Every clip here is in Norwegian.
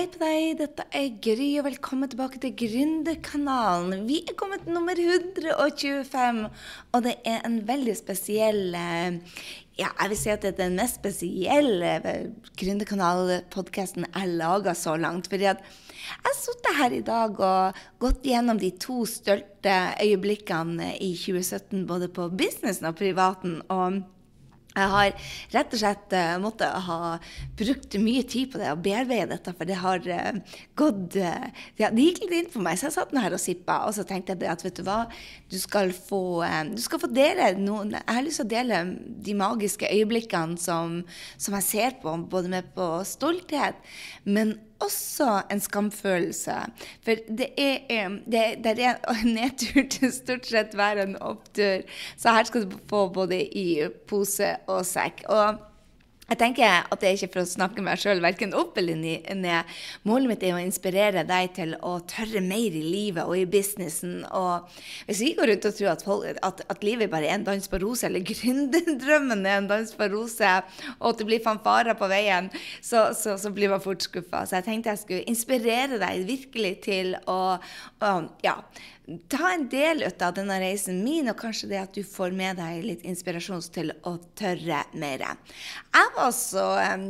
Hei på deg, dette er Gry, og velkommen tilbake til Gründerkanalen. Vi er kommet til nummer 125, og det er en veldig spesiell eh, Ja, jeg vil si at det er den mest spesielle eh, Gründerkanal-podkasten jeg laga så langt. fordi at jeg har sittet her i dag og gått gjennom de to stolte øyeblikkene i 2017, både på businessen og privaten. og jeg har rett og slett uh, måttet ha brukt mye tid på det og bearbeide dette, for det har uh, gått uh, ja, Det gikk litt inn på meg, så jeg satt nå her og sippa, og så tenkte jeg at vet du hva, du skal få, du skal få dele noen Jeg har lyst til å dele de magiske øyeblikkene som, som jeg ser på, både med på stolthet, men også en skamfølelse. For det er, det, det er en nedtur til stort sett hver en opptur. Så her skal du få både i pose og sekk. Og jeg tenker at det er ikke for å snakke meg sjøl verken opp eller ned. Målet mitt er å inspirere deg til å tørre mer i livet og i businessen. Og hvis vi går rundt og tror at, folk, at, at livet bare er en dans på roser, eller gründerdrømmen er en dans på roser, og at det blir fanfarer på veien, så, så, så blir man fort skuffa. Så jeg tenkte jeg skulle inspirere deg virkelig til å, å ja, ta en del ut av denne reisen min, og kanskje det at du får med deg litt inspirasjon til å tørre mer. Jeg var så um,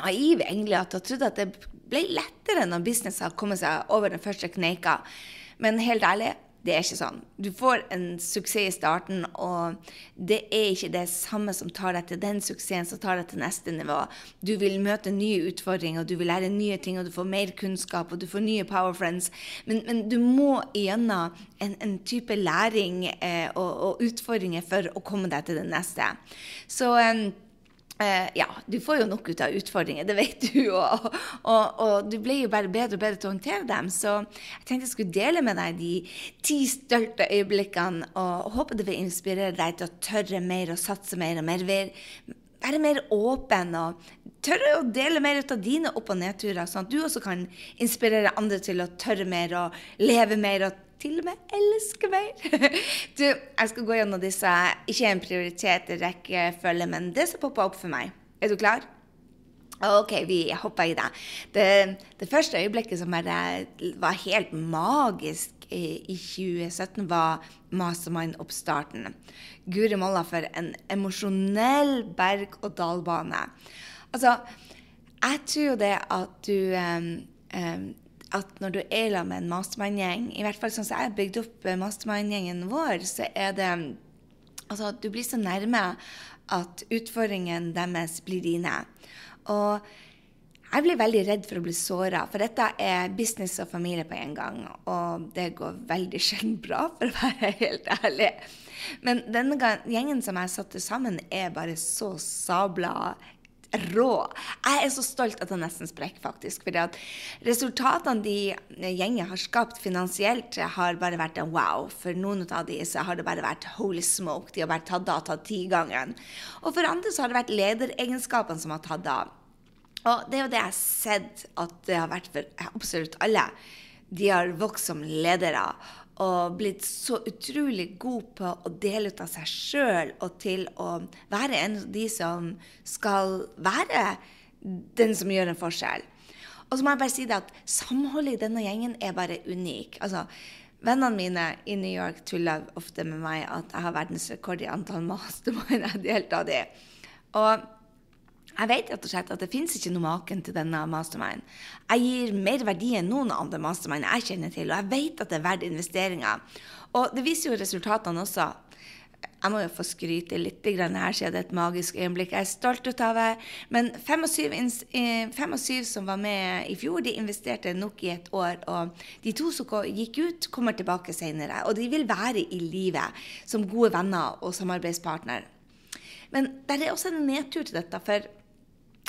naiv egentlig at jeg trodde at det ble lettere når business har kommet seg over den første kneika. Men helt ærlig, det er ikke sånn. Du får en suksess i starten, og det er ikke det samme som tar deg til den suksessen som tar deg til neste nivå. Du vil møte nye utfordringer, du vil lære nye ting, og du får mer kunnskap, og du får nye power friends. Men, men du må igjennom en, en type læring eh, og, og, utfordringer for å komme deg til det neste. Så eh, ja, du får jo nok ut av utfordringer, det vet du. Og, og, og, du blir jo bare bedre og bedre til å håndtere dem. Så jeg tenkte jeg skulle dele med deg de ti stolte øyeblikkene, og håper det vil inspirere deg til å tørre mer og satse mer og mer. Være mer åpen og tørre å dele mer ut av dine opp- og nedturer, sånn at du også kan inspirere andre til å tørre mer og leve mer og til og med elsker meg. Du, jeg skal gå gjennom disse. Ikke en prioritert rekkefølge, men det som popper opp for meg. Er du klar? OK, vi hopper i det. det. Det, første øyeblikket som var helt magisk i 2017, var Mastermind-oppstarten. Guri malla for en emosjonell berg-og-dal-bane. Altså, jeg tror jo det at du um, um, at når du er sammen med en mastermind-gjeng, i hvert fall sånn som jeg har bygd opp eh, mastermind-gjengen vår, så er det Altså, du blir så nærme at utfordringene deres blir dine. Og jeg blir veldig redd for å bli såra, for dette er business og familie på en gang. Og det går veldig sjelden bra, for å være helt ærlig. Men denne gjengen som jeg satte sammen, er bare så sabla rå. Jeg er så stolt at jeg nesten sprekker, faktisk. fordi at resultatene de gjengen har skapt finansielt, har bare vært en wow. For noen av de så har det bare vært holy smoke. De har vært tatt av tatt ti ganger. Og for andre så har det vært lederegenskapene som har tatt av. Og det er jo det jeg har sett at det har vært for absolutt alle. De har vokst som ledere og blitt så utrolig god på å dele ut av seg sjøl og til å være en av de som skal være den som gjør en forskjell. Og så må jeg bare si det at samholdet i denne gjengen er bare unik. Altså, Vennene mine i New York tuller ofte med meg at jeg har verdensrekord i antall mastermind jeg deltar i. Og jeg vet rett og slett at det fins ikke noe maken til denne mastermind. Jeg gir mer verdi enn noen andre mastermind jeg kjenner til, og jeg vet at det er verdt investeringer. Og det viser jo resultatene også. Jeg må jo få skryte litt her, siden det er et magisk øyeblikk. Jeg er stolt ut av det. Men fem og, syv, fem og syv som var med i fjor, de investerte nok i et år. Og de to som gikk ut, kommer tilbake senere. Og de vil være i livet som gode venner og samarbeidspartner. Men det er også en nedtur til dette. for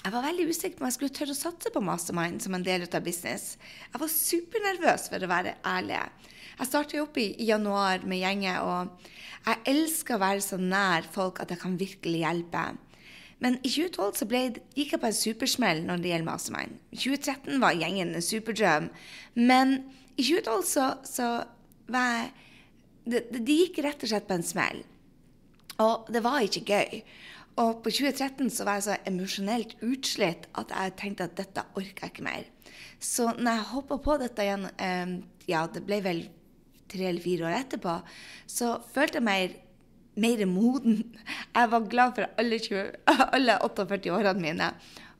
jeg var veldig usikker på om jeg skulle tørre å satse på mastermind som en del av business. Jeg var supernervøs, for å være ærlig. Jeg startet opp i, januar med gjengen, og jeg elsker å være så nær folk at jeg kan virkelig hjelpe. Men i 2012 så ble, gikk jeg på en supersmell når det gjelder mastermind. 2013 var gjengen en superdrøm. Men i 2012 så, så var jeg det, det, de gikk rett og slett på en smell. Og det var ikke gøy. Og på 2013 så var jeg så emosjonelt utslitt at jeg tenkte at dette orker jeg ikke mer. Så når jeg hoppa på dette igjen, eh, ja, det ble vel tre eller fire år etterpå, så følte jeg meg mer moden. Jeg var glad for alle, 20, alle 48 årene mine.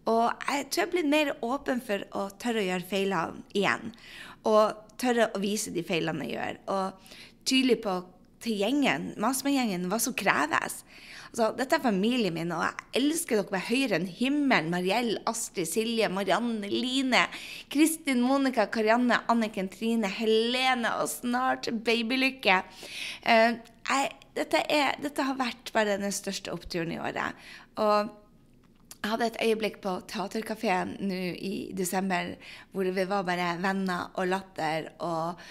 Og jeg tror jeg blitt mer åpen for å tørre å gjøre feilene igjen. Og tørre å vise de feilene jeg gjør. Og tydelig på til gjengen, Masmegjengen, hva som kreves. Altså, dette er familien min, og jeg elsker dere med høyere enn himmelen. Mariell, Astrid, Silje, Marianne, Line, Kristin, Monica, Karianne, Anniken, Trine, Helene og snart Babylykke. Uh, dette, er, dette, har vært bare den største oppturen i året. Og jeg hadde et øyeblikk på Teaterkafeen nå i desember hvor vi var bare venner og latter og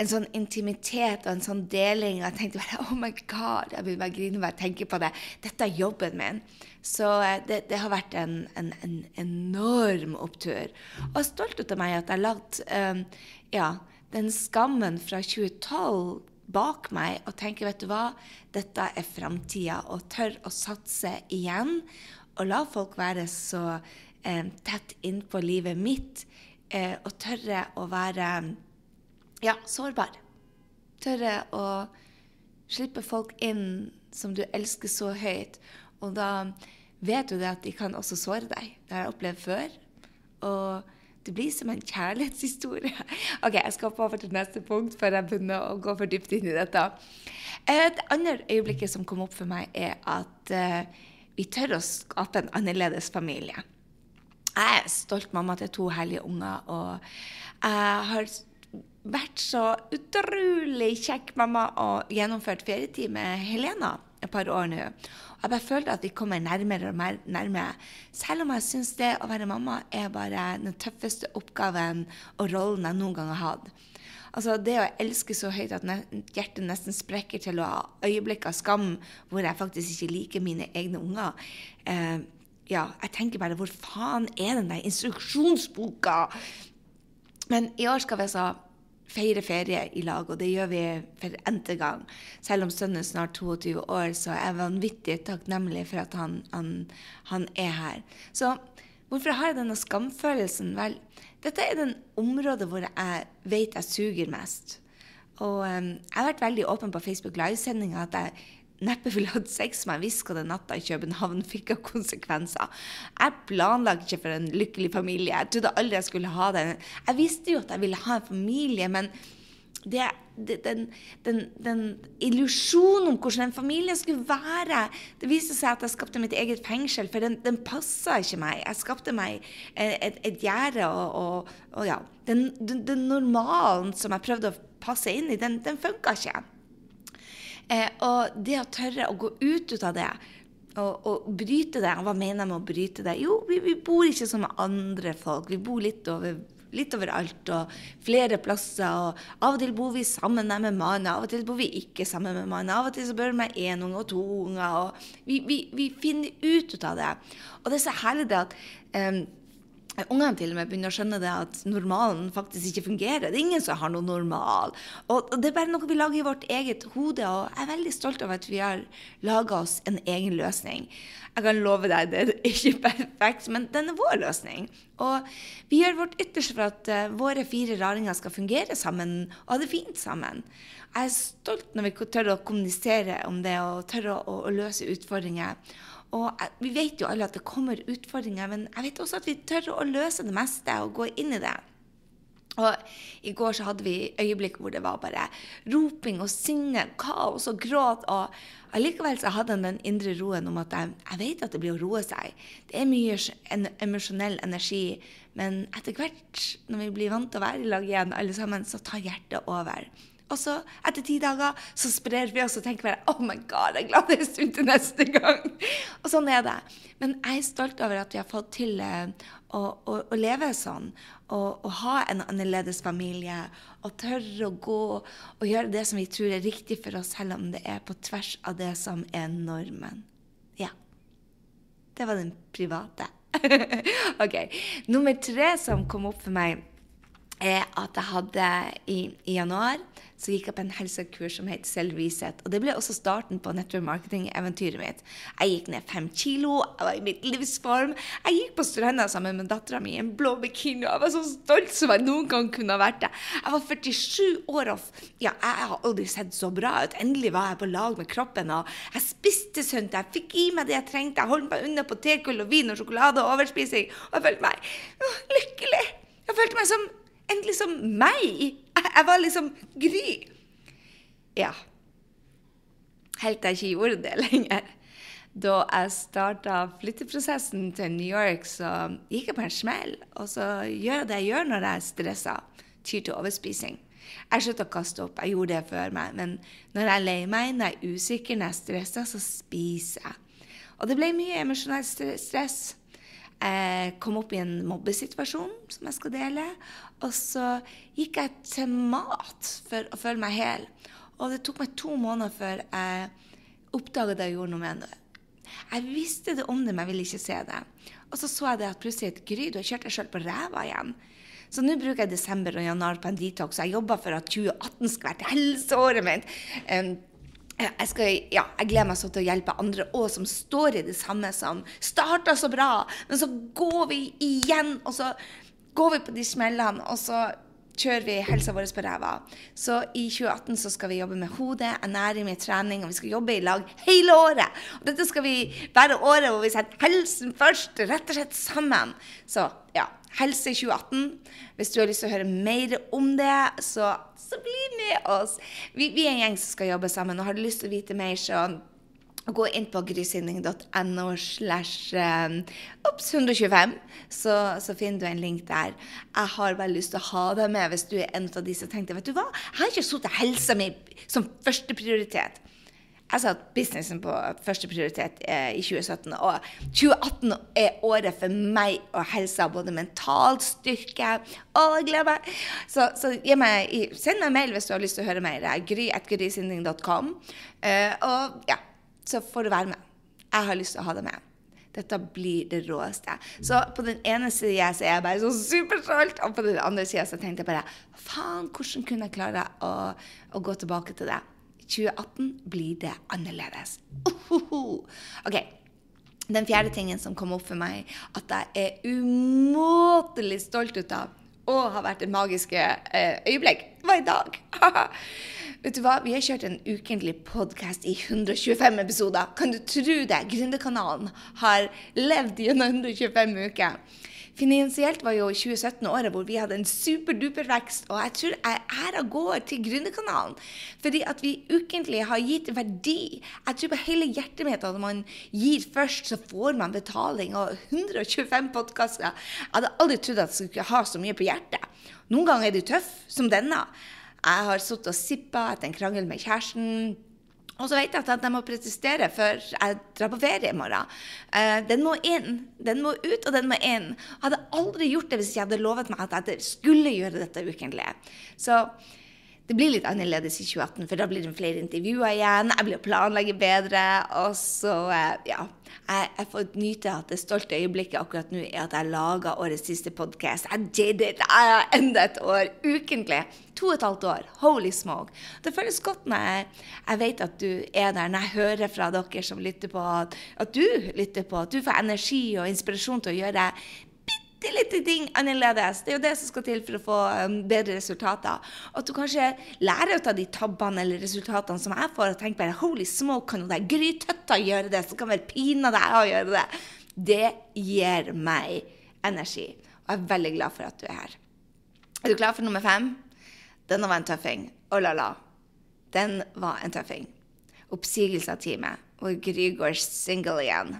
en sånn intimitet og en sånn deling. Og jeg tenkte bare Oh my God! Jeg begynner bare grine bare jeg tenker på det. Dette er jobben min. Så eh, det, det har vært en, en, en, enorm opptur. Og jeg er stolt av meg at jeg har lagt um, ja, den skammen fra 2012 bak meg og tenker, vet du hva, dette er framtida. Og tør å satse igjen Og la folk være så um, tett innpå livet mitt Uh, og tørre å være ja, sårbar. Tørre å slippe folk inn som du elsker så høyt. Og da vet du det at de kan også såre deg. Det har jeg opplevd før. Og det blir som en kjærlighetshistorie. OK, jeg skal hoppe over til neste punkt før jeg begynner å gå for dypt inn i dette. Et annet øyeblikket som kom opp for meg, er at uh, vi tør å skape en annerledes familie. Jeg er stolt mamma til to hellige unger, og jeg har vært så utrolig kjekk mamma og gjennomført ferietid med Helena et par år nå. Og jeg bare føler at vi kommer nærmere og nærmere. Selv om jeg syns det å være mamma er bare den tøffeste oppgaven og rollen jeg noen gang har hatt. Altså Det å elske så høyt at hjertet nesten sprekker til å ha øyeblikk av skam hvor jeg faktisk ikke liker mine egne unger. Eh, ja, jeg tenker bare Hvor faen er den der instruksjonsboka? Men i år skal vi altså feire ferie i lag, og det gjør vi for n-te gang. Selv om sønnen er snart 22 år, så er jeg vanvittig takknemlig for at han, han, han er her. Så hvorfor har jeg denne skamfølelsen? Vel, dette er den området hvor jeg vet jeg suger mest. Og um, jeg har vært veldig åpen på Facebook Live-sendinga at jeg neppe ville hatt sex med en hva den natta i København fikk av konsekvenser. Jeg planla ikke for en lykkelig familie. Jeg trodde aldri jeg skulle ha den. Jeg visste jo at jeg ville ha en familie, men det, det, den, den, den illusjonen om hvordan en familie skulle være Det viste seg at jeg skapte mitt eget fengsel, for den, den passa ikke meg. Jeg skapte meg et, et gjerde, og, og, og, ja den, normalen som jeg prøvde å passe inn i, den, den funka ikke. Eh, og det å tørre å gå ut, ut av det og, og, bryte det. Hva mener jeg med å bryte det? Jo, vi, vi bor ikke som andre folk. Vi bor litt over litt overalt og flere plasser. og Av og til bor vi sammen med mannen, av og til bor vi ikke sammen med mannen. Av og til så bør vi med én unge og to unger. og vi, vi, vi, finner ut av det. Og det er så herlig det at um, Ungene til og med begynner å skjønne det at normalen faktisk ikke fungerer. Det er ingen som har noe normal. Og det er bare noe vi lager i vårt eget hode. Og jeg er veldig stolt over at vi har laga oss en egen løsning. Jeg kan love deg, det er ikke perfekt, men den er vår løsning. Og vi gjør vårt ytterste for at uh, våre fire raringer skal fungere sammen og ha det fint sammen. Jeg er stolt når vi tør å kommunisere om det og tør å, å, å løse utfordringer. Og vi vet jo alle at det kommer utfordringer, men jeg vet også at vi tør å løse det meste og gå inn i det. Og I går så hadde vi øyeblikk hvor det var bare roping og sinne, kaos og gråt. Og allikevel så hadde han den indre roen om at jeg, jeg, vet at det blir å roe seg. Det er mye en, emosjonell energi, men etter hvert, når vi blir vant til å være i lag igjen, alle sammen, så tar hjertet over. Og så, etter ti dager, så sprer vi oss og tenker bare Oh my God, jeg er glad det er stund til neste gang. Og sånn er det. Men jeg er stolt over at vi har fått til eh, å, å, å, leve sånn. Og, ha en annerledes familie. Og tørre å gå og gjøre det som vi tror er riktig for oss, selv om det er på tvers av det som er normen. Ja. Det var den private. OK. Nummer tre som kom opp for meg er at jeg hadde i, i januar så gikk jeg på en helsekurs som het Reset. Og det ble også starten på network marketing-eventyret mitt. Jeg gikk ned fem kilo, jeg var i mitt livsform. Jeg gikk på stranda sammen med dattera mi i en blå bikini, og jeg var så stolt som jeg noen gang kunne ha vært det. Jeg var 47 år og ja, jeg har aldri sett så bra ut. Endelig var jeg på lag med kroppen, og jeg spiste sunt. Jeg fikk i meg det jeg trengte. Jeg holdt meg unna potetgull og vin og sjokolade og overspising, og jeg følte meg lykkelig. Jeg følte meg som endelig som meg. Jeg var liksom Gry. Ja. Helt til jeg ikke gjorde det lenger. Da jeg starta flytteprosessen til New York, så gikk jeg på en smell. Og så gjør jeg det jeg gjør når jeg er stressa. Tyr til overspising. Jeg slutta å kaste opp. Jeg gjorde det før meg. Men når jeg er lei meg, når jeg er usikker, når jeg er stressa, så spiser jeg. Og det ble mye emosjonelt stress. Jeg kom opp i en mobbesituasjon som jeg skal dele. Og så gikk jeg til mat for å føle meg hel. Og det tok meg to måneder før jeg oppdaget det og gjorde noe med det. Jeg visste det om det, men jeg ville ikke se det. Og så så jeg det at plutselig et Gry, du har kjørt deg sjøl på ræva igjen. Så nå bruker jeg desember og januar på en detox. Jeg jobber for at 2018 skal være helseåret mitt. Um, jeg, skal, ja, jeg gleder meg så til å hjelpe andre òg som står i det samme som starta så bra, men så går vi igjen, og så går vi på de smellene, og så kjører vi helsa vår på ræva. Så i 2018 så skal vi jobbe med hodet, ernæring, med trening, og vi skal jobbe i lag hele året. Og dette skal vi være året hvor vi setter helsen først, rett og slett sammen. Så ja, Helse i 2018. Hvis du har lyst til å høre mer om det, så, så bli med oss. Vi, vi, er en gjeng som skal jobbe sammen, og har du lyst til å vite mer, så gå inn på grysynding.no slash um, ops 125, så, så, finner du en link der. Jeg har bare lyst til å ha deg med hvis du er en av de som tenkte vet du hva, jeg har ikke satt helsa mi som førsteprioritet. Jeg satt businessen på førsteprioritet eh, i 2017. Og 2018 er året for meg og helsa, både mental styrke og glede. Så, så meg, send meg en mail hvis du har lyst til å høre mer. gry.grysynding.com. Uh, og ja, så får du være med. Jeg har lyst til å ha deg med. Dette blir det råeste. Så på den ene sida er jeg bare så superstolt, og på den andre sida tenkte jeg bare faen, hvordan kunne jeg klare å, å gå tilbake til det? I 2018 blir det annerledes. Ohoho. OK. Den fjerde tingen som kom opp for meg, at jeg er umåtelig stolt ut av og har vært et magiske eh, øyeblikk, var i dag. Vet du hva? Vi har kjørt en ukentlig podkast i 125 episoder. Kan du tro det? Gründerkanalen har levd gjennom 125 uker. Finansielt var jo 2017 året hvor vi hadde en superduper vekst, og jeg tror jeg æra går til Gründerkanalen. Fordi at vi ukentlig har gitt verdi. Jeg tror på hele hjertet mitt at man gir først, så får man betaling. Og 125 podkaster. Jeg hadde aldri trodd at jeg skulle ha så mye på hjertet. Noen ganger er det tøff, som denne. Jeg har sittet og sippa etter en krangel med kjæresten. Og så vet jeg at jeg må protestere før jeg drar på ferie i morgen. Uh, den må inn. Den må ut, og den må inn. Jeg hadde aldri gjort det hvis jeg hadde lovet meg at jeg skulle gjøre dette ukentlig. Det blir litt annerledes i 2018, for da blir det flere intervjuer igjen. Jeg blir å planlegge bedre. Og så, uh, ja. Jeg, jeg, får nyte at det stolte øyeblikket akkurat nå er at jeg laga årets siste podkast. I did it! Jeg har enda et år ukentlig. To og et halvt år. Holy smoke. Det føles godt når jeg, jeg, vet at du er der, når jeg hører fra dere som lytter på, at, at du lytter på, at du får energi og inspirasjon til å gjøre bitte lite ting annerledes. Det er jo det som skal til for å få um, bedre resultater. At du kanskje lærer ut av de tabbene eller resultatene som jeg får, og tenker bare holy smoke, kan jo det grytøtta gjøre det, så kan vel pinadø jeg gjøre det. Det gir meg energi. Og jeg er veldig glad for at du er her. Er du klar for nummer fem? Denne var en tøffing. Oh la la. Den var en tøffing. Oppsigelse av teamet. Og Gry går single igjen.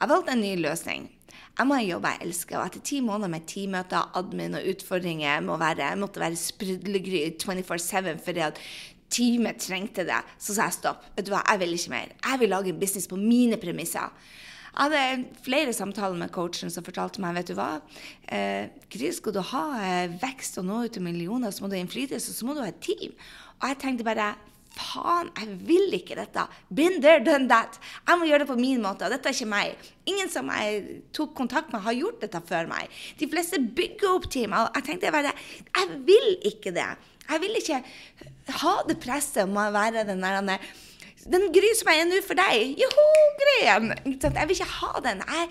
Jeg valgte en ny løsning. Jeg må jobbe jeg elsker, og etter ti måneder med teammøter, admin og utfordringer må være, måtte være sprudlegry 24-7 fordi at teamet trengte det, så sa jeg stopp. Vet du hva, jeg vil ikke mer. Jeg vil lage en business på mine premisser. Jeg hadde flere samtaler med coachen som fortalte meg vet du hva, eh, Gry, skal du ha eh, vekst og nå ut til millioner, så må du ha innflytelse, så må du ha et team. Og jeg tenkte bare faen, jeg vil ikke dette. Been there, done that. Jeg må gjøre det på min måte. og Dette er ikke meg. Ingen som jeg tok kontakt med, har gjort dette før meg. De fleste bygger opp. Og jeg tenkte bare, jeg vil ikke det. Jeg vil ikke ha det presset om å være den der Den Gry som jeg er nå for deg. Joho, Gryen! Jeg vil ikke ha den. Jeg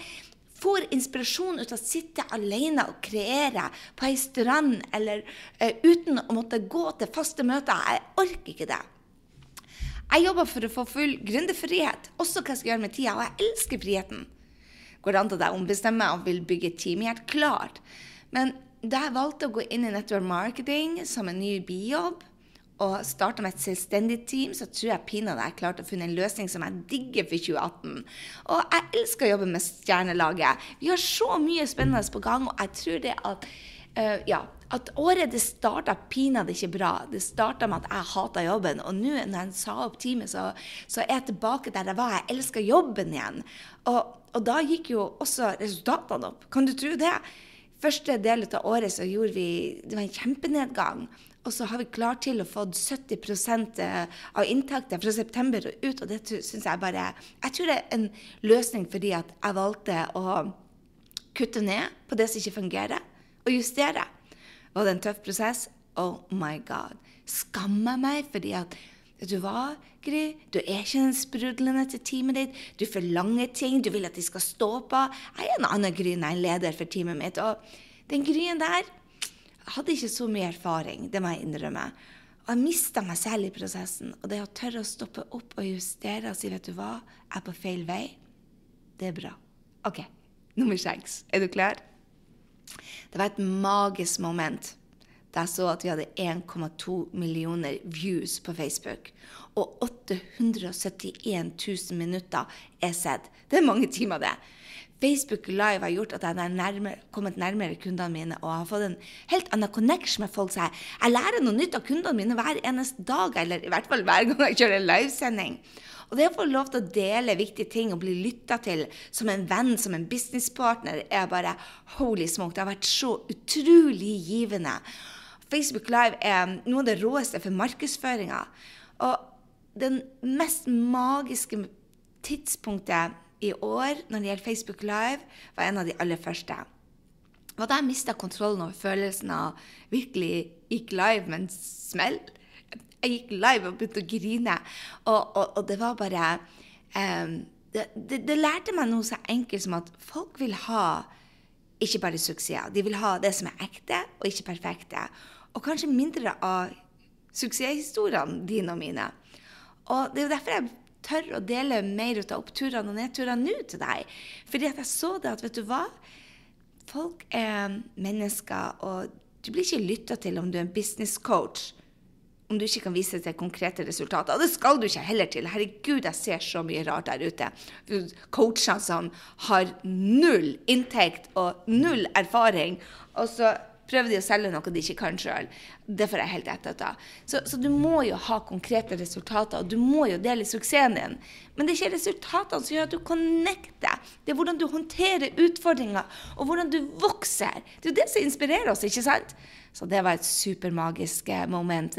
får inspirasjon ut av å sitte alene og kreere på ei strand eller uh, uten å måtte gå til faste møter. Jeg orker ikke det. Jeg jobber for å få full gründerfrihet, også hva jeg skal gjøre med tida, og jeg elsker friheten. Går det an til å ombestemme og vil bygge et team? Helt klart. Men da jeg valgte å gå inn i network marketing som en ny bijobb, og starte med et selvstendig team, så tror jeg pinadø jeg klarte å finne en løsning som jeg digger for 2018. Og jeg elsker å jobbe med stjernelaget. Vi har så mye spennende på gang, og jeg tror det at uh, ja, at året det starta pinadø ikke bra. Det starta med at jeg hata jobben. Og nå når jeg sa opp teamet, så, så, er jeg tilbake der jeg var. Jeg elsker jobben igjen. Og, og, da gikk jo også resultatene opp. Kan du tro det? Første del av året så gjorde vi Det var en kjempenedgang. Og så har vi klart til å få 70% av inntakten fra september og ut. Og det syns jeg bare Jeg tror det er en løsning fordi at jeg valgte å kutte ned på det som ikke fungerer, og justere. Var det en tøff prosess? Oh my God. Skammer meg fordi at Vet du hva, Gry? Du er ikke den sprudlende til teamet ditt. Du forlanger ting. Du vil at de skal stå på. Jeg er en annen Gry enn er leder for teamet mitt. Og den Gryen der hadde ikke så mye erfaring, det må jeg innrømme. Og jeg mista meg selv i prosessen. Og det å tørre å stoppe opp og justere og si, vet du hva, jeg er på feil vei, det er bra. OK, nummer seks. Er du klar? Det var et magisk moment da jeg så at vi hadde 1,2 millioner views på Facebook. Og 871 000 minutter er sett. Det er mange timer, det. Facebook Live har gjort at jeg har nærmere, kommet nærmere kundene mine og har fått en helt annen connection med folk. Så jeg, jeg lærer noe nytt av kundene mine hver eneste dag, eller i hvert fall hver gang jeg kjører en livesending. Og det å få lov til å dele viktige ting og bli lytta til som en venn, som en businesspartner, er bare holy smoke. Det har vært så utrolig givende. Facebook Live er noe av det råeste for markedsføringa. Og den mest magiske tidspunktet i år når det gjelder Facebook Live, var en av de aller første. Og da jeg mista kontrollen over følelsen av virkelig gikk live med en smell jeg gikk live og begynte å grine. Og, og, og det var bare um, det, det, det, lærte meg noe så enkelt som at folk vil ha ikke bare suksesser. De vil ha det som er ekte, og ikke perfekte. Og kanskje mindre av suksesshistoriene dine og mine. Og det er jo derfor jeg tør å dele mer ut av oppturene og nedturene nå til deg. Fordi at jeg så det at, vet du hva? Folk er mennesker, og du blir ikke lytta til om du er en business coach om du ikke kan vise til konkrete resultater. Og det skal du ikke heller til. Herregud, jeg ser så mye rart der ute. Coacher som har null inntekt og null erfaring. Og så prøver de å selge noe de ikke kan sjøl. Det får jeg helt etter av. Så, så, du må jo ha konkrete resultater, og du må jo dele suksessen din. Men det er ikke resultatene som gjør at du connecter. Det er hvordan du håndterer utfordringer, og hvordan du vokser. Det er jo det som inspirerer oss, ikke sant? Så det var et supermagisk eh, moment.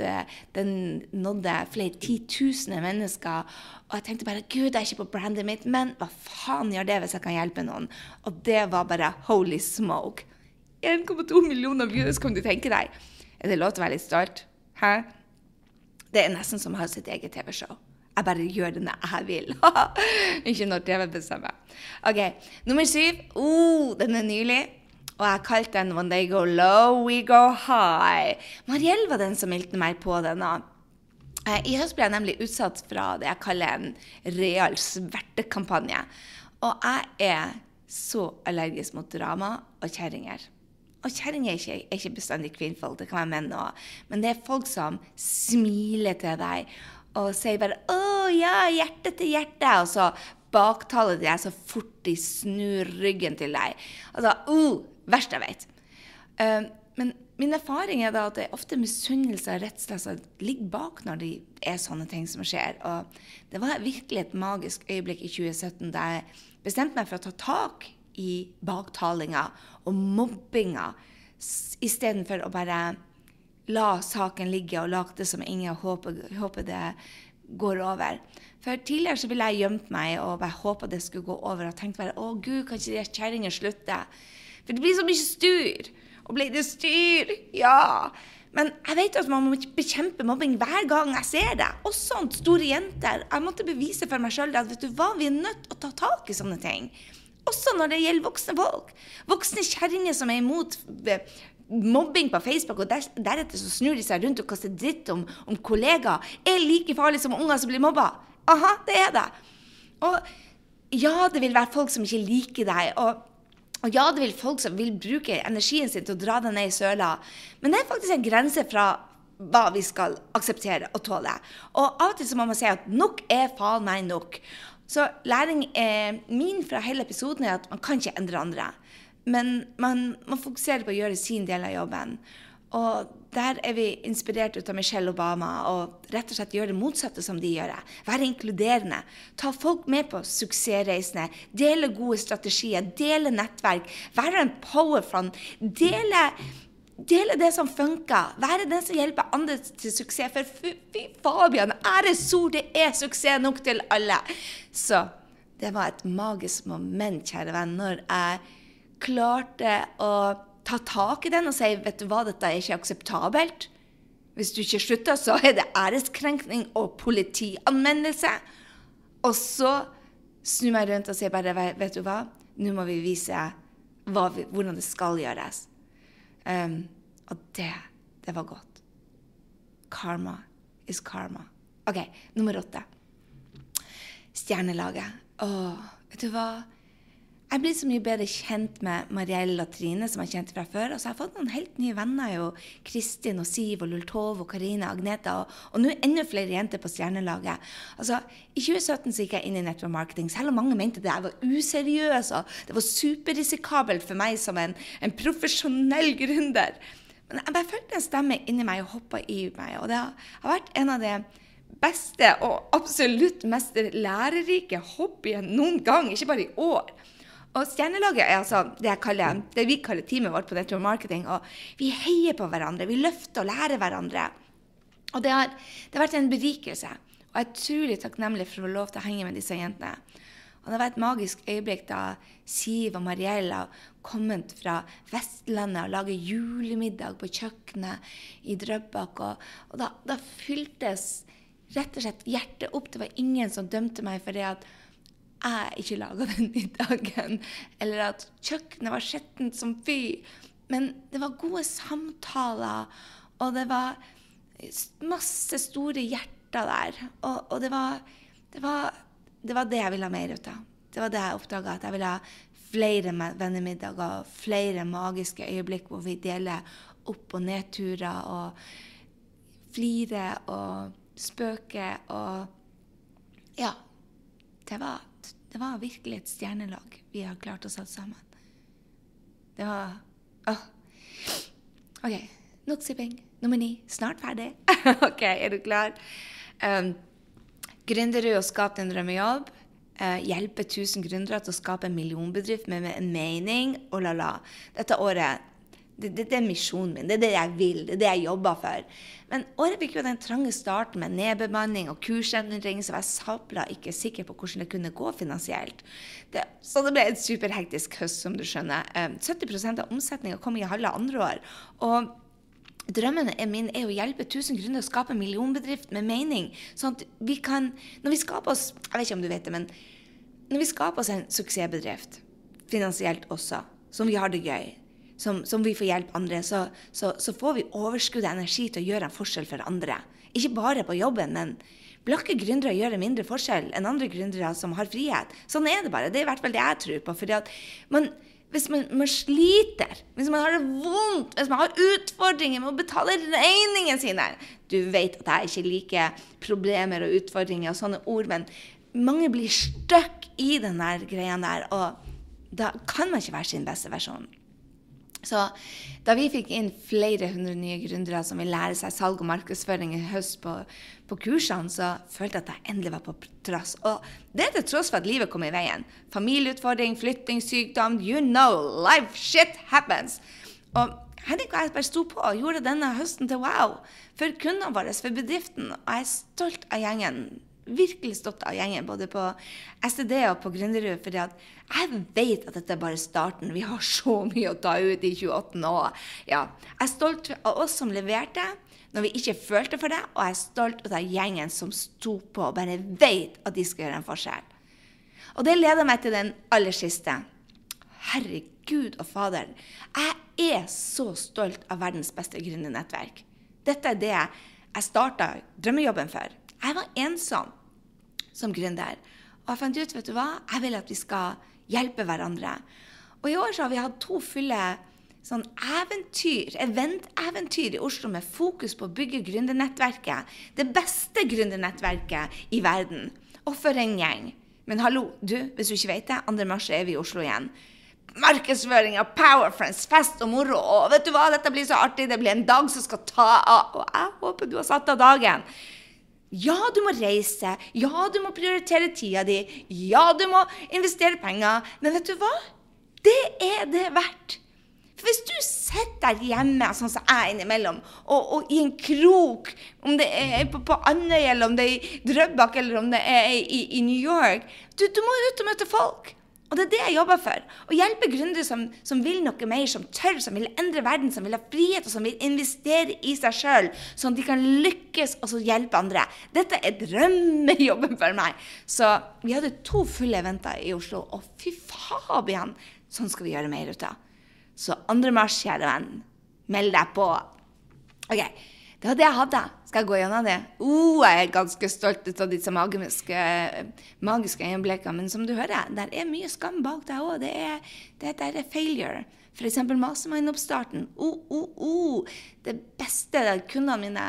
Den nådde flere titusener mennesker. Og jeg tenkte bare Gud, jeg er ikke på brandet mitt, men hva faen gjør det hvis jeg kan hjelpe noen? Og det var bare holy smoke. 1,2 millioner views, kan du tenke deg. Er det lov til å være litt stolt? Hæ? Det er nesten som å ha sitt eget TV-show. Jeg bare gjør det når jeg vil. Ikke når TV bestemmer. OK, nummer syv. Oh, den er nylig. Og jeg kalte den 'When they go low, we go high'. Mariell var den som meldte meg på den. Eh, I høst ble jeg nemlig utsatt fra det jeg kaller en real svertekampanje. Og jeg er så allergisk mot drama og kjerringer. Og kjerringer er er ikke bestandig kvinnfolk, det kan være menn òg. Men det er folk som smiler til deg og sier bare 'Å ja, hjerte til hjerte', og så baktaler de deg så fort de snur ryggen til deg. Altså, uh, verst jeg vet. Uh, men min erfaring er da at det er ofte misunnelse og redsel som ligger bak når det er sånne ting som skjer. Og det var virkelig et magisk øyeblikk i 2017 da jeg bestemte meg for å ta tak i baktalinga og mobbinga istedenfor å bare la saken ligge og late som ingen håper, håper det går over. For tidligere så ville jeg gjemt meg og bare håpa det skulle gå over. Og tenkt bare å gud, kan ikke de kjerringene slutte? For det blir så mye styr. Og blir det styr? Ja. Men jeg vet at man må bekjempe mobbing hver gang jeg ser det. Også sånn store jenter. Jeg måtte bevise for meg sjøl at vet du hva, vi er nødt til å ta tak i sånne ting. Også når det gjelder voksne folk. Voksne kjerringer som er imot eh, mobbing på Facebook, og der, deretter så snur de seg rundt og kaster dritt om, om kollegaer, er like farlig som unger som blir mobba. Aha, det er det. Og ja, det vil være folk som ikke liker deg. og og ja, det vil folk som vil bruke energien sin til å dra deg ned i søla, men det er faktisk en grense fra hva vi skal akseptere og tåle. Og av og til så må man si at nok er faen meg nok. Så læring eh, min fra hele episoden er at man kan ikke endre andre. Men man man fokuserer på å gjøre sin del av jobben. Og der er vi inspirert ut av Michelle Obama og rett og slett gjøre det motsatte som de gjør. Være inkluderende. Ta folk med på suksessreisene. Dele gode strategier. Dele nettverk. Være en powerfront. Dele, dele det som funker. Være den som hjelper andre til suksess. For fy Fabian, æresord, det er suksess nok til alle. Så det var et magisk moment, kjære venn, når jeg klarte å ta tak i den og si vet du hva, dette er ikke akseptabelt. Hvis du ikke slutter, så er det æreskrenkning og politianmeldelse. Og så snur meg rundt og sier bare vet du hva, nå må vi vise vi, hvordan det skal gjøres. Um, og det, det var godt. Karma is karma. OK, nummer åtte. Stjernelaget. Å, vet du hva? Jeg blir så mye bedre kjent med Mariell og Trine, som jeg kjente fra før. Og så har jeg fått noen helt nye venner. jo. Kristin og Siv og Lultov og Karina Agneta. Og, og nå enda flere jenter på Stjernelaget. Altså, I 2017 så gikk jeg inn i network marketing, selv om mange mente det jeg var useriøs og det var superrisikabelt for meg som en, en profesjonell gründer. Men jeg bare følte en stemme inni meg og hoppa i meg. Og det har vært en av de beste og absolutt mest lærerike hobbyene noen gang, ikke bare i år. Og Stjernelaget er altså det, kaller, det, vi kaller teamet vårt på Network Marketing. Og vi heier på hverandre, vi løfter og lærer hverandre. Og det har, det har vært en berikelse. Og jeg er utrolig takknemlig for å få lov til å henge med disse jentene. Og det var et magisk øyeblikk da Siv og Mariella kommet fra Vestlandet og laget julemiddag på kjøkkenet i Drøbak. Og, og da, da, fyltes rett og slett hjertet opp. Det var ingen som dømte meg for det at jeg ikke laga den middagen, eller at kjøkkenet var skjettent som fy. Men det var gode samtaler, og det var masse store hjerter der. Og, og det, var, det, var, det, var, det jeg ville ha mer ut av. Det var det jeg oppdaga, at jeg ville ha flere vennemiddager, flere magiske øyeblikk hvor vi deler opp- og nedturer og flirer og spøker og Ja. Det var det var virkelig et stjernelag vi har klart å sette sammen. Det var Åh. OK. Nok sipping. Nummer ni. Snart ferdig. OK, er du klar? Um, Gründerud og skap din drømmejobb. Uh, hjelpe 1000 gründere til å skape en millionbedrift med, med en mening. Oh la, la. Dette året det, det, det, er misjonen min. Det er det jeg vil. Det er det jeg jobber for. Men året fikk jo den trange starten med nedbemanning og kursendring, så jeg sabla ikke sikker på hvordan det kunne gå finansielt. Det, så det ble et superhektisk høst, som du skjønner. 70 eh, av omsetninga kom i halve andre år. og Drømmen min er å hjelpe 1000 grunner å skape en millionbedrift med mening. Sånn at vi kan Når vi skaper oss Jeg vet ikke om du vet det, men når vi skaper oss en suksessbedrift, finansielt også, som vi har det gøy, som, som vi får hjelpe andre, så, så, så, får vi overskudd av energi til å gjøre en forskjell for andre. Ikke bare på jobben, men blakke gründere gjør en mindre forskjell enn andre gründere som har frihet. Sånn er det bare. Det er i hvert fall det jeg tror på. fordi at man, hvis man, man, sliter, hvis man har det vondt, hvis man har utfordringer med å betale regningene sine Du vet at jeg ikke liker problemer og utfordringer og sånne ord, men mange blir stuck i den der greia der, og da kan man ikke være sin beste versjon. Så da vi fikk inn flere hundre nye gründere som vil lære seg salg og markedsføring i høst på, på, kursene, så følte jeg at jeg endelig var på trass. Og det til tross for at livet kom i veien. Familieutfordring, flytting, sykdom, you know, life shit happens. Og Henrik og jeg bare sto på og gjorde denne høsten til wow for kundene våre, for bedriften. Og jeg er stolt av gjengen. Virkelig stolt av gjengen, både på STD og på Gründerud. For jeg vet at dette er bare starten. Vi har så mye å ta ut i 2018. Og ja, jeg er stolt av oss som leverte når vi ikke følte for det, og jeg er stolt av gjengen som sto på og bare vet at de skal gjøre en forskjell. Og det leder meg til den aller siste. Herregud og fader. Jeg er så stolt av verdens beste gründernettverk. Dette er det jeg starta drømmejobben for. Jeg var ensom som gründer. Og jeg fant ut vet du hva, jeg vil at vi skal hjelpe hverandre. Og i år så har vi hatt to fulle sånn eventyr, event-eventyr i Oslo med fokus på å bygge gründernettverket. Det beste gründernettverket i verden. Og for en gjeng. Men hallo, du, hvis du ikke vet det, 2. mars er vi i Oslo igjen. Markedsføring av Powerfriends, fest og moro. Og vet du hva, dette blir så artig. Det blir en dag som skal ta av. Og jeg håper du har satt av dagen. Ja, du må reise. Ja, du må prioritere tida di. Ja, du må investere penger. Men vet du hva? Det er det verdt. For hvis du sitter der hjemme, sånn som jeg innimellom, og, og, i en krok, om det er på, på Andøya, eller om det er i Drøbak, eller om det er i, i New York du, du, må ut og møte folk. Og det er det jeg jobber for. Å hjelpe gründere som, som, vil noe mer, som tør, som vil endre verden, som vil ha frihet, og som vil investere i seg sjøl, sånn at de kan lykkes og så hjelpe andre. Dette er drømmejobben for meg. Så vi hadde to fulle eventer i Oslo, og fy fabian, sånn skal vi gjøre mer ut av. Så 2. mars, kjære venn, meld deg på. OK. Det var det jeg hadde. Skal jeg gå gjennom det? Uh, jeg er ganske stolt av disse magiske, magiske øyeblikkene. Men som du hører, der er mye skam bak deg òg. Det, er, det der er failure. F.eks. Mastermind-oppstarten. Uh, uh, uh. Det beste kundene mine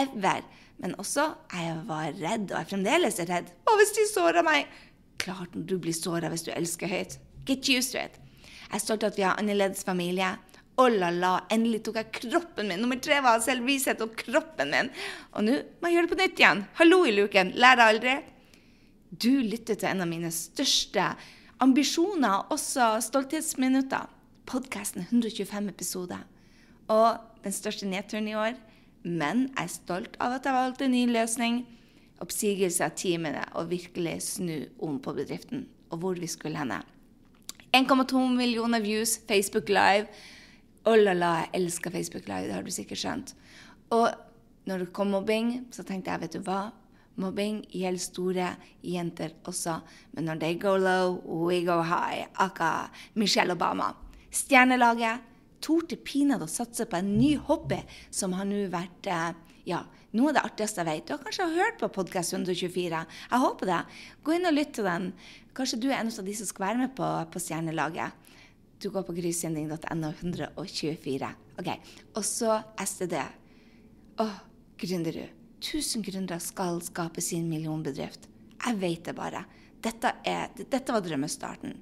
ever. Men også, jeg var redd, og jeg fremdeles er redd. Hva hvis de sårer meg? Klart du blir såra hvis du elsker høyt. Get used to it. Jeg er stolt av at vi har annerledes familie. Oh la la, endelig tok jeg kroppen min. Nummer tre var selvvishet og kroppen min. Og nå må jeg gjøre det på nytt igjen. Hallo i luken. Lærer aldri. Du lytter til en av mine største ambisjoner, også stolthetsminutter. Podkasten 125 episoder. Og den største nedturen i år. Men jeg er stolt av at jeg valgte en ny løsning. Oppsigelse av teamene og virkelig snu om på bedriften og hvor vi skulle henne. 1,2 millioner views, Facebook Live. Oh la la, jeg elsker Facebook Live, det har du sikkert skjønt. Og når det kom mobbing, så tenkte jeg, vet du hva? Mobbing gjelder store jenter også, men når they go low, we go high. Aka Michelle Obama. Stjernelaget torde pinadø å satse på en ny hobby som har nå vært eh, ja, noe av det artigste jeg vet. Du har kanskje hørt på podkast 124. Jeg håper det. Gå inn og lytt til den. Kanskje du er en av de som skal være med på, på Stjernelaget. Du går på grysynding.no 124. Ok, Og så STD. Å, Gründerud. 1000 gründere skal skape sin millionbedrift. Jeg vet det bare. Dette, er, dette var drømmestarten.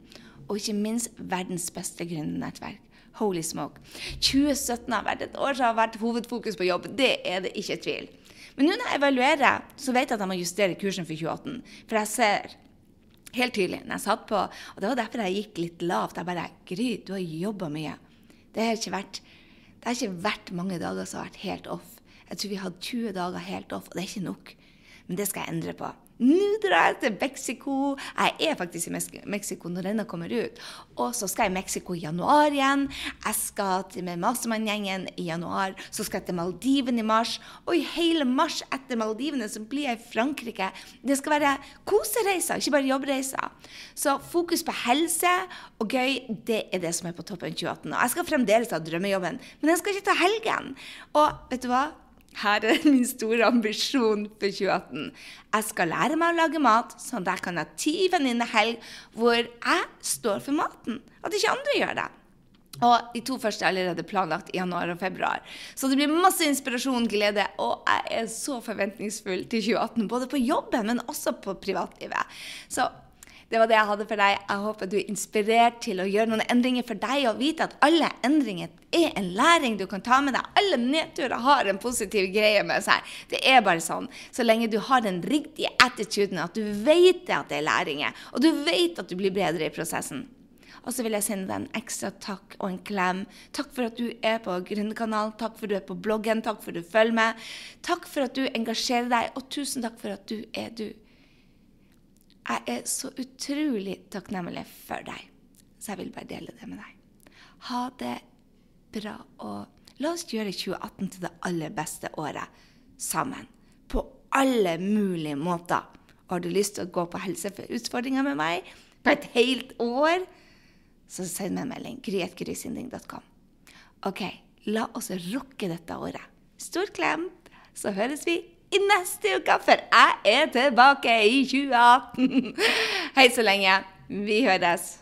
Og ikke minst verdens beste gründernettverk. Holy smoke. 2017 har vært et år som har vært hovedfokus på jobb. Det er det ikke tvil. Men nå når jeg evaluerer, så vet jeg at jeg må justere kursen for 2018. For jeg ser Helt tydelig. når jeg satt på, Og det var derfor jeg gikk litt lavt. Jeg bare Gry, du har jobba mye. Det har, ikke vært, det har ikke vært mange dager som har vært helt off. Jeg tror vi hadde 20 dager helt off, og det er ikke nok. Men det skal jeg endre på. Nå drar jeg til Mexico. Jeg er faktisk i Mexico når denne kommer ut. Og så skal jeg i Mexico i januar igjen. Jeg skal til med Mastermann-gjengen i januar. Så skal jeg til Maldivene i mars. Og i hele mars etter Maldivene så blir jeg i Frankrike. Det skal være kosereiser, ikke bare jobbreiser. Så fokus på helse og gøy, det er det som er på toppen 2018. Og jeg skal fremdeles ha drømmejobben, men jeg skal ikke ta helgen. Og vet du hva? Her er min store ambisjon for 2018. Jeg skal lære meg å lage mat, sånn at jeg kan ha ti venninnehelg hvor jeg står for maten. At ikke andre gjør det. Og de to første er allerede planlagt i januar og februar. Så det blir masse inspirasjon, glede, og jeg er så forventningsfull til 2018. Både på jobben, men også på privatlivet. Så det var det jeg hadde for deg. Jeg håper du er inspirert til å gjøre noen endringer for deg, og vite at alle endringer er en læring du kan ta med deg. Alle nedturer har en positiv greie med seg. Det er bare sånn. Så lenge du har den riktige attituden, at du vet at det er læringer, og du vet at du blir bedre i prosessen. Og så vil jeg sende deg en ekstra takk og en klem. Takk for at du er på Gründerkanalen, takk for at du er på bloggen, takk for at du følger med. Takk for at du engasjerer deg, og tusen takk for at du er du. Jeg er så utrolig takknemlig for deg, så jeg vil bare dele det med deg. Ha det bra, og la oss gjøre 2018 til det aller beste året sammen. På alle mulige måter. Har du lyst til å gå på helseutfordringer med meg på et helt år, så send meg en melding. gryetgrysynding.com. OK, la oss rocke dette året. Stor klem, så høres vi i neste uke, for jeg er tilbake i 2018. Hei så lenge. Vi høres.